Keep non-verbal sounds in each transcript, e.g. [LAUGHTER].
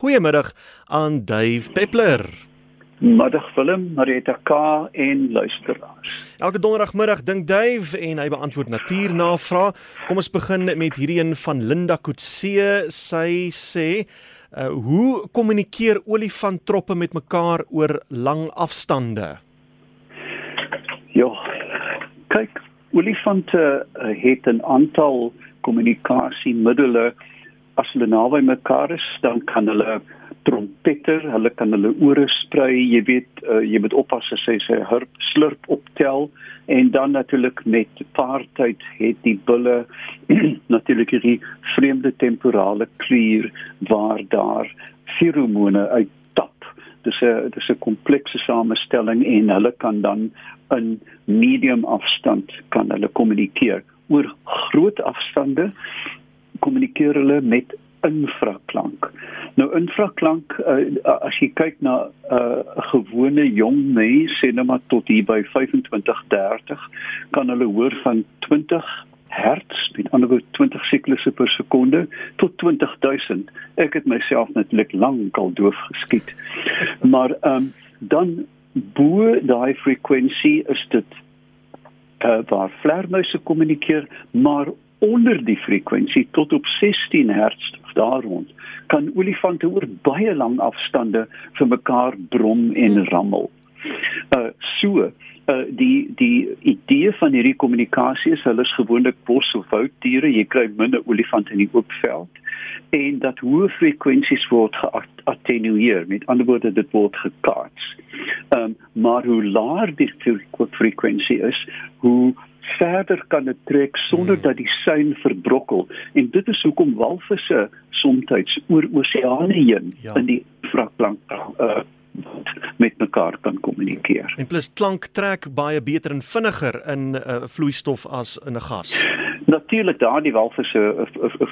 Goeiemiddag aan Dave Peppler. Middag Willem, Marita K en luisteraars. Elke donderdagmiddag dink Dave en hy beantwoord natuurnavrae. Kom ons begin met hierdie een van Linda Kutse. Sy sê, uh, "Hoe kommunikeer olifanttroppe met mekaar oor lang afstande?" Ja. Kyk, olifante uh, het 'n aantal kommunikasiemiddels as hulle naby mekaar is, dan kan hulle trompeter, hulle kan hulle ore sprei, jy weet, uh, jy moet oppas as hy sy hurp slurp optel en dan natuurlik met paartyd het die bulle [CLEARS THROAT] natuurlik hierdie vreemde temporale klier waar daar feromone uittap. Dis 'n dis 'n komplekse samestelling en hulle kan dan in medium afstand kan hulle kommunikeer oor groot afstande kommunikeer hulle met infraklank. Nou infraklank uh, as jy kyk na eh, 'n uh, gewone jong mens sê nou maar tot hier by 25 30 kan hulle hoor van 20 hertz met ander woorde 20 siklusse per sekonde tot 20000. Ek het myself netlik lank al doof geskiet. Maar ehm um, dan bo daai frekwensie is dit uh, waar vlermuise kommunikeer, maar onder die frekwensie tot op 16 Hz of daar rond kan olifante oor baie lang afstande vir mekaar brom en rammel. Uh so uh die die idee van hierdie kommunikasie is hulle is gewoonlik bos of wouddiere, jy kry minder olifante in die oop veld en dat hoë frekwensies word geattenueer, met ander woorde dit word gekaats. Um maar hoe laer die frekwensie is, hoe verder kan dit trek sonder hmm. dat die suin verbrokkel en dit is hoekom walvisse soms oor oseane heen ja. in die vrakplank uh, met mekaar kan kommunikeer. En plus klank trek baie beter en vinniger in 'n uh, vloeistof as in 'n gas. Natuurlik daar die walvisse 'n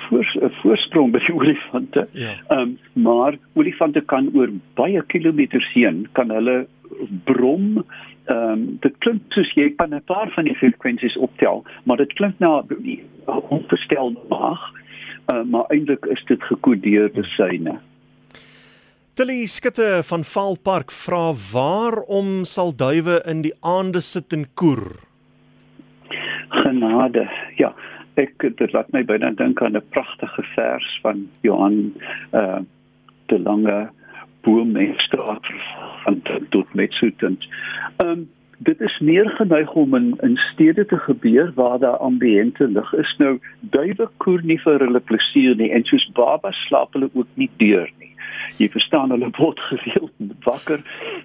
voor, voorsprong by die [LAUGHS] olifante. Ja. Um, maar olifante kan oor baie kilometers heen kan hulle brom ehm um, dit klink soos jy kan 'n paar van die frekwensies optel, maar dit klink na onverstelde mag, uh, maar eintlik is dit gekodeerde syne. Tilly Skutte van Vaalpark vra waarom sal duwe in die aande sit en koer? Genade. Ja, ek dit laat my byna dink aan 'n pragtige vers van Johan uh de Lange boom en straat van tot met soetend. Ehm um, dit is meer geneig om in in stede te gebeur waar daar ambiente lig is. Nou duiwe koer nie vir hulle plesier nie en soos babas slaap hulle ook nie deur nie. Jy verstaan hulle word [LAUGHS] gereeld wakker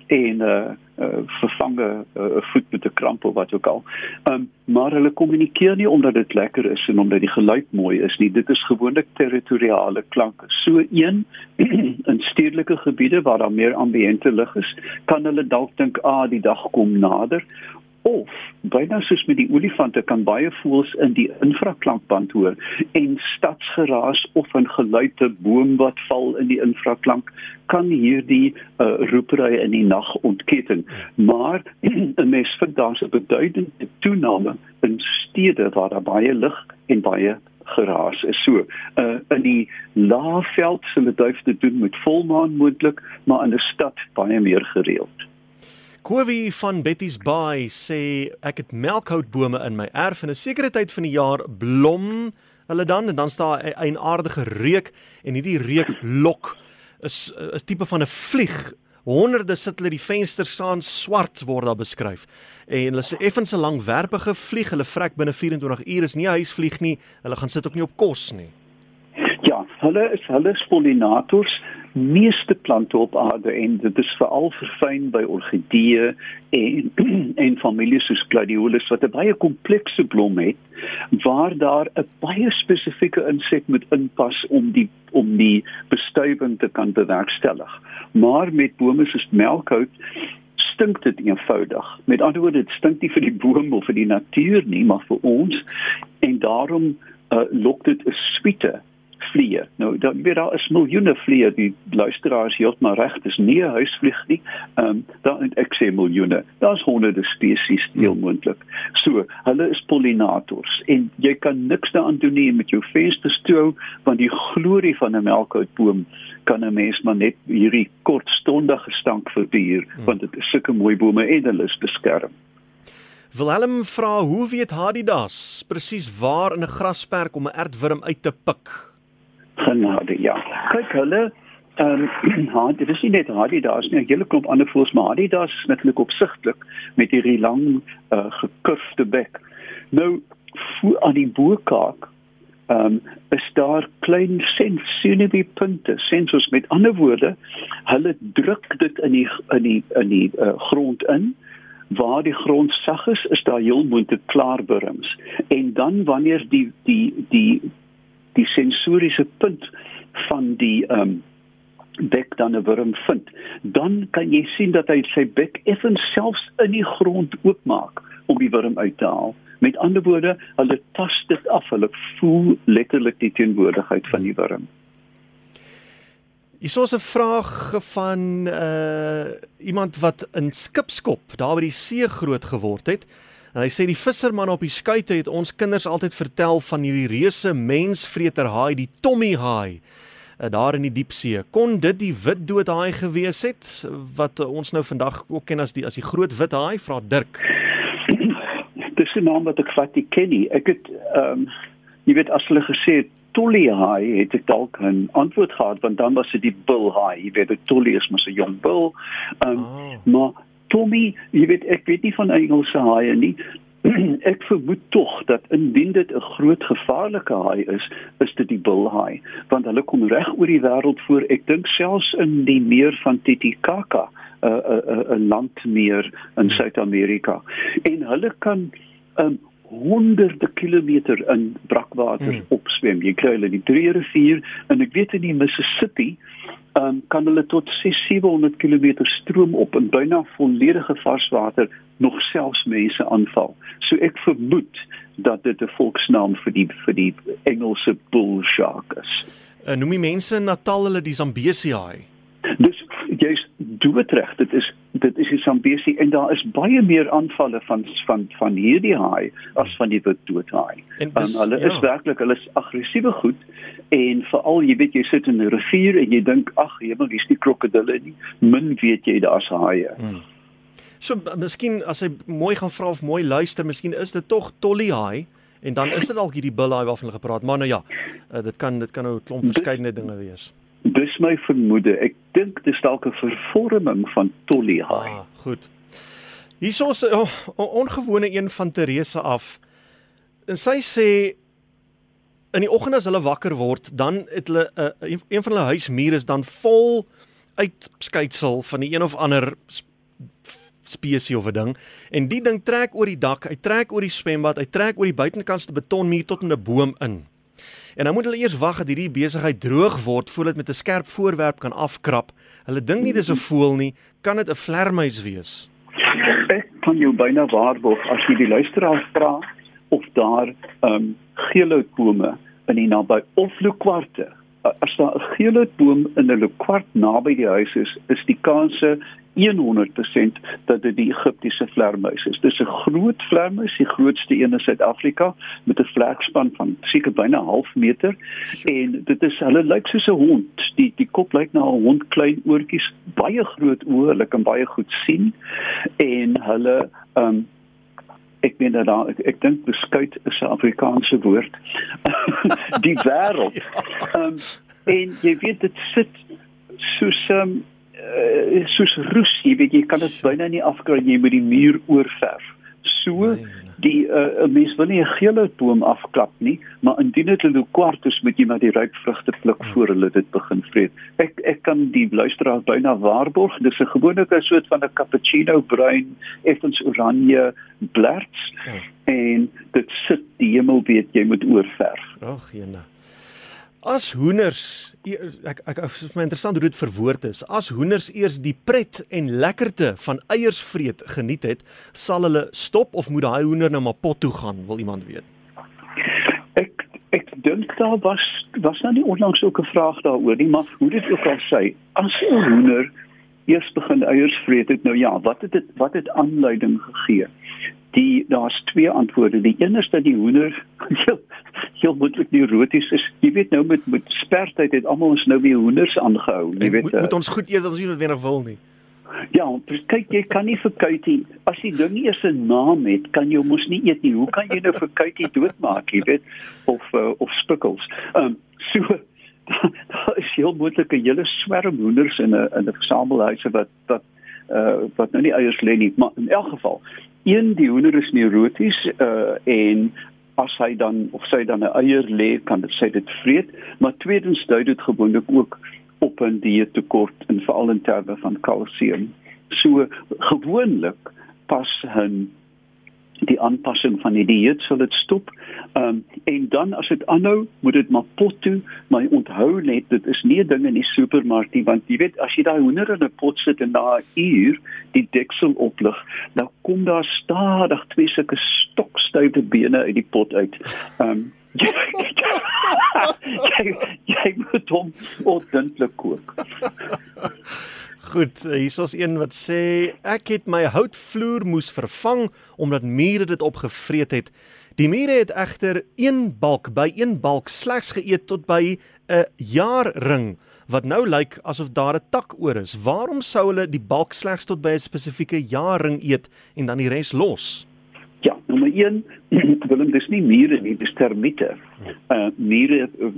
en uh uh, vervange 'n uh, voet met 'n kramp of wat ook al. Um, maar hulle kommunikeer nie omdat dit lekker is en omdat die geluid mooi is nie. Dit is gewoonlik territoriale klanke. So een [CLEARS THROAT] in stedelike gebiede waar daar meer ambiente lig is, kan hulle dalk dink, "Ah, die dag kom nader." Of byna soos met die olifante kan baie voels in die infraklankband hoor en stadsgeraas of 'n geluide boom wat val in die infraklank kan hierdie uh, roepery in die nag ontketen. Maar [CLEARS THROAT] 'n mens vind daar 'n beduidende toename in stede waar daar baie lig en baie geraas is. So uh, in die laafveld sal dit duif te doen met volmaan moontlik maar in 'n stad baie meer gereeld Kowie van Betty's Bay sê ek het melkhoutbome in my erf en 'n sekere tyd van die jaar blom hulle dan en dan staan 'n eienaardige reuk en hierdie reuk lok is 'n tipe van 'n vlieg. Honderde sit hulle die vensters staan swart word daar beskryf. En hulle sê effens 'n langwerpige vlieg, hulle vrek binne 24 uur is nie 'n huisvlieg nie. Hulle gaan sit ook nie op kos nie. Ja, hulle is hulle pollinators meeste plante op aarde en dit is veral verfyn by orgideeë en [CLEARS THROAT] en families soos gladiolus wat 'n baie komplekse blom het waar daar 'n baie spesifieke insek moet inpas om die om die bestuiving te kan bewerkstellig. Maar met bome soos melkhout stink dit eenvoudig. Met ander woorde, dit stink nie vir die boom of vir die natuur nie, maar vir ons en daarom uh, lok dit 'n sweete vliee. Nou dan weer daar is miljoene vliee die luisteraars heeltemal reg, dis nie 'n huisvlieg nie. Ehm um, dan ek sê miljoene. Daar's honderde spesies heel moontlik. So, hulle is pollinators en jy kan niks daaraan doen nie met jou vensters toe want die glorie van 'n melkhoutboom kan 'n mens maar net hierdie kortstondige stank verduur hmm. want dit is sulke mooi bome en hulle is beskerm. Willem vra hoe weet Hadidas presies waar in 'n grasperk om 'n ertwurm uit te pik? Genade, ja. Kyk hulle Ehm [CLEARS THROAT] um, dit is nie net Hadidas nie, 'n hele klomp ander voels maar Hadidas is natuurlik opsigtelik met hierdie lang uh, gekurfde bek. Nou voor aan die boerkaak ehm um, is daar klein sensitivity punte, sensors met ander woorde, hulle druk dit in die in die in die uh, grond in waar die grond sag is, is daar heel moontlik klaarburms. En dan wanneer die die die die sensoriese punt van die ehm um, bek dan 'n wurm vind, dan kan jy sien dat hy sy bek effens selfs in die grond oopmaak om die wurm uit te haal. Met ander woorde, hulle tas dit af, hulle voel letterlik die teenwoordigheid van die wurm. Hier is 'n vraag van uh iemand wat in Skipskop daar by die see groot geword het. En hy sê die visserman op die skuite het ons kinders altyd vertel van hierdie reuse mensvreter haai, die Tommy haai. Uh, daar in die diepsee. Kon dit die wit doodhaai gewees het wat uh, ons nou vandag ook ken as die as die groot wit haai? Vra Dirk. [CLEARS THROAT] Dis 'n naam wat ek vat die Kenny. Ek het ehm um, jy weet as hulle gesê het Tolly High het ek dalk 'n antwoord gehad want dan was dit die Bull High. Jy weet, Tolly is mos 'n jong bull. Ehm um, oh. maar Tommy, jy weet ek weet nie van Engelse haie nie. [CLEARS THROAT] ek vermoed tog dat indien dit 'n groot gevaarlike haai is, is dit die High want hulle kom reg oor die wêreld voor. Ek dink selfs in die meer van Titicaca 'n uh, 'n uh, 'n uh, landmeer in Suid-Amerika. En hulle kan um, honderde kilometer in brakwater mm. opswem. Jy kry hulle in die Drie rivier en ek weet in die Mississippi um, kan hulle tot 600 km stroom op in byna volledige varswater nog selfs mense aanval. So ek vermoed dat dit 'n volksnaam vir die vir die Engelse bull shark is. Uh, noem die mense in Natal hulle die Zambesi haai. Dis jy's doodreg. Dit is dit is die Zambesi en daar is baie meer aanvalle van van van hierdie haai as van die wit doodhaai. En dis, um, hulle ja. is werklik hulle is aggressiewe goed en veral jy weet jy sit in 'n rivier en jy dink ag hemel hier's die krokodille nie. Min weet jy daar's haie. Hmm. So miskien as hy mooi gaan vra of mooi luister, miskien is dit tog Tolly haai en dan is dit dalk hierdie bullaai waarvan hulle gepraat. Maar nou ja, uh, dit kan dit kan nou 'n klomp verskeidenheid dinge wees. Dis my vermoede. Ek dink dis dalk 'n vervorming van Tolly High. Ah, goed. Hierso's 'n oh, ongewone een van Teresa af. En sy sê in die oggend as hulle wakker word, dan het hulle 'n uh, een van hulle huismure is dan vol uitskeitsel van die een of ander spesie of 'n ding en die ding trek oor die dak, hy trek oor die swembad, hy trek oor die buitenkantste betonmuur tot in 'n boom in. En dan moet hulle eers wag dat hierdie besigheid droog word voordat met 'n skerp voorwerp kan afkrap. Hulle dink nie dis 'n voël nie, kan dit 'n vlermuis wees? Ek kan jou byna waarborg as jy die luisteraar vra of daar ehm um, geelhoutbome in die naby of lukwarte. As daar 'n geelhoutboom in 'n lukwart naby die huis is, is die kanse 100% dat dit die Egiptiese vlermuis is. Dis 'n groot vlermuis, die grootste een in Suid-Afrika met 'n vlerkspan van seker byna 'n half meter en dit is hulle lyk soos 'n hond. Die die kop lyk na 'n hond, klein oortjies, baie groot oë, hulle kan baie goed sien en hulle um ek meen dat daar, ek, ek dink beskuit is 'n Afrikaanse woord. [LAUGHS] die wêreld. Um [LAUGHS] en jy weet dit sit soos um, uh, soos roes, jy weet jy kan dit byna nie afkry jy moet die muur oorverf. So die uh, mens wil nie 'n gele boom afklap nie, maar indien dit 'n kwartus moet jy maar die ryk vrugte pluk hmm. voor hulle dit begin vreet. Ek ek kan die luisteraar byna waarborg, dis 'n gewone soort van 'n cappuccino bruin, effens oranje blerts hmm. en dit sit die hemel weet jy moet oorverf. Ag, jene. As hoenders ek ek is my interessant hoe dit verwoord is. As hoenders eers die pret en lekkerte van eiers vreet geniet het, sal hulle stop of moet daai hoender nou maar pot toe gaan, wil iemand weet. Ek ek dink daar was was nou nie onlangs ook 'n vraag daaroor nie, maar hoe dit ook al sê, as 'n hoender eers begin eiers vreet het, nou ja, wat het dit wat het aanleiding gegee? die daar's twee antwoorde. Die een is dat die hoender [LAUGHS] heel, moontlik neuroties is. Jy weet nou met met spertyd het almal ons nou weer hoenders aangehou. Jy weet moet, moet ons goed eet as ons nie noodwendig wil nie. Ja, kyk jy kan nie vir kuitie as die ding eens 'n naam het, kan jy mos nie eet nie. Hoe kan jy nou vir kuitie doodmaak, jy weet, of uh, of spikkels. Ehm um, so [LAUGHS] daar is heel moontlik 'n hele swerm hoenders in 'n in 'n versamelhuise wat wat uh wat nou nie eiers lê nie, maar in elk geval, een die hoender is neuroties uh en as hy dan of sy dan 'n eier lê, kan dit sê dit vreet, maar tweedens dui dit gewoonlik ook op 'n dieettekort en veral in terme van kalsium. So gewoonlik pas 'n die aanpassing van die dieet sal dit stop. Ehm um, en dan as dit aanhou, moet dit maar pot toe, maar onthou net dit is nie 'n ding in die supermark nie, want jy weet as jy daai hoender in 'n pot sit en na 'n uur die deksel oplig, dan kom daar stadig twee sulke stokstywe bene uit die pot uit. Ehm [LAUGHS] um, jy jy moet hom ordentlik kook. [LAUGHS] Goed, hier's ons een wat sê ek het my houtvloer moes vervang omdat mure dit opgevreet het. Die mure het egter een balk by een balk slegs geëet tot by 'n jaarring wat nou lyk asof daar 'n tak oor is. Waarom sou hulle die balk slegs tot by 'n spesifieke jaarring eet en dan die res los? Ja, [CLEARS THROAT] 1, Willem, dis nie mure nie, dis termiete. Uh mure uh,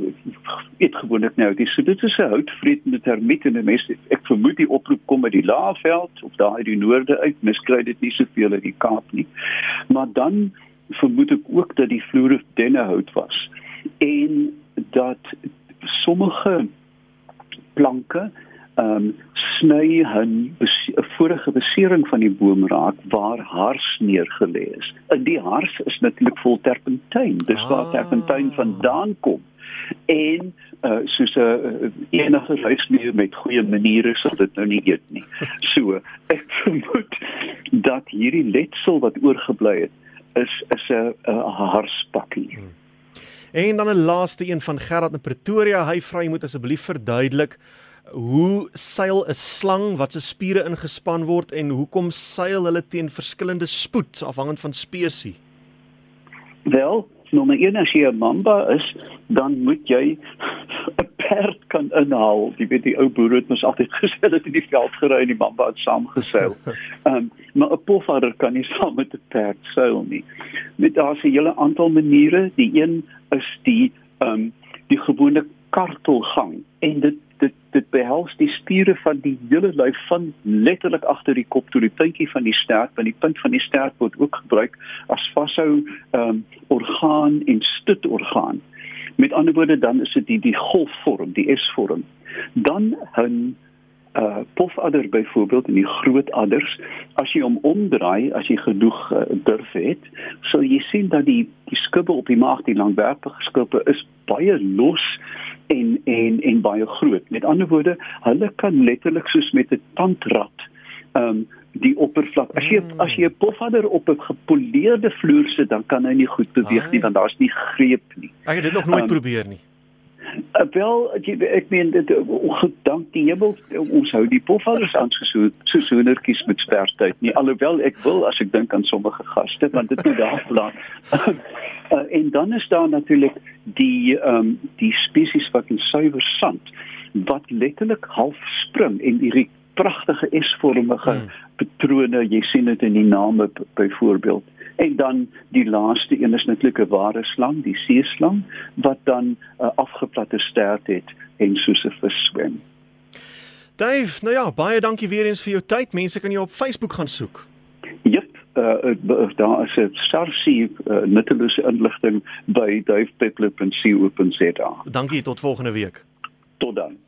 eet gewoonlik nou, dis so dit is 'n houtvretende termiet en meeste ek vermoed die oproep kom uit die Laagveld of daar uit die noorde uit, miskry dit nie soveel in die Kaap nie. Maar dan vermoed ek ook dat die vloere dennehout was en dat sommige planke ehm um, sny 'n vorige besering van die boom raak waar hars neergelê is. In die hars is natuurlik vol terpentyn. Dis ah. waar terpentyn vandaan kom. En uh, soos 'n uh, enige huismeer met goeie maniere sal dit nou nie eet nie. [LAUGHS] So, ek vermoed dat hierdie letsel wat oorgebly het is is 'n harspakkie. Hmm. En dan 'n laaste een van Gerard in Pretoria. Hy vra jy moet asseblief verduidelik hoe seil 'n slang wat se spiere ingespan word en hoekom seil hulle teen verskillende spoed afhangend van spesies? Wel, nommer 1 as jy 'n mamba is, dan moet jy [LAUGHS] 'n perd kan inhaal. Jy weet die ou boere het mos altyd [LAUGHS] gesê dat in die veld gery en die mamba het saamgeseil. [LAUGHS] Ehm um, maar 'n pofadder kan nie saam met 'n perd seil nie. Met daar's 'n hele aantal maniere. Die een is die ehm um, die gewone kartelgang en dit dit dit behels die spiere van die hele lyf van letterlik agter die kop tot die puntjie van die stert want die punt van die stert word ook gebruik as vashou um, orgaan en stutorgaan met ander woorde dan is dit die die golfvorm die S-vorm. Dan 'n uh pofadder byvoorbeeld in die groot adders as jy hom omdraai as jy genoeg uh, durf het sal jy sien dat die die skubbe op die maag die langwerpige skubbe is baie los en en en baie groot. Met ander woorde, hulle kan letterlik soos met 'n tandrad ehm um, die oppervlak. As jy as jy 'n pofadder op 'n gepoleerde vloer sit, dan kan hy nie goed beweeg nie want daar's nie greep nie. Ek het dit nog nooit um, probeer nie. Uh, wel ek meen dit gedank die hemel ons hou die poffadders aan so so soenertjies met spertyd nie. Alhoewel ek wil as ek dink aan sommige gaste want dit moet daar plan. [LAUGHS] En dan is daar natuurlik die ehm um, die spesies wat in suiwer sand wat letterlik half spring en hierdie pragtige S-vormige hmm. patrone jy sien dit in die name byvoorbeeld en dan die laaste een is natuurlik 'n ware slang die seeslang wat dan 'n uh, afgeplatte stert het en soos 'n vis swem Dave nou ja baie dankie weer eens vir jou tyd mense kan jou op Facebook gaan soek uh, daar is 'n sarsie uh, nuttelose inligting by duifpeplop.co.za. Dankie tot volgende week. Tot dan.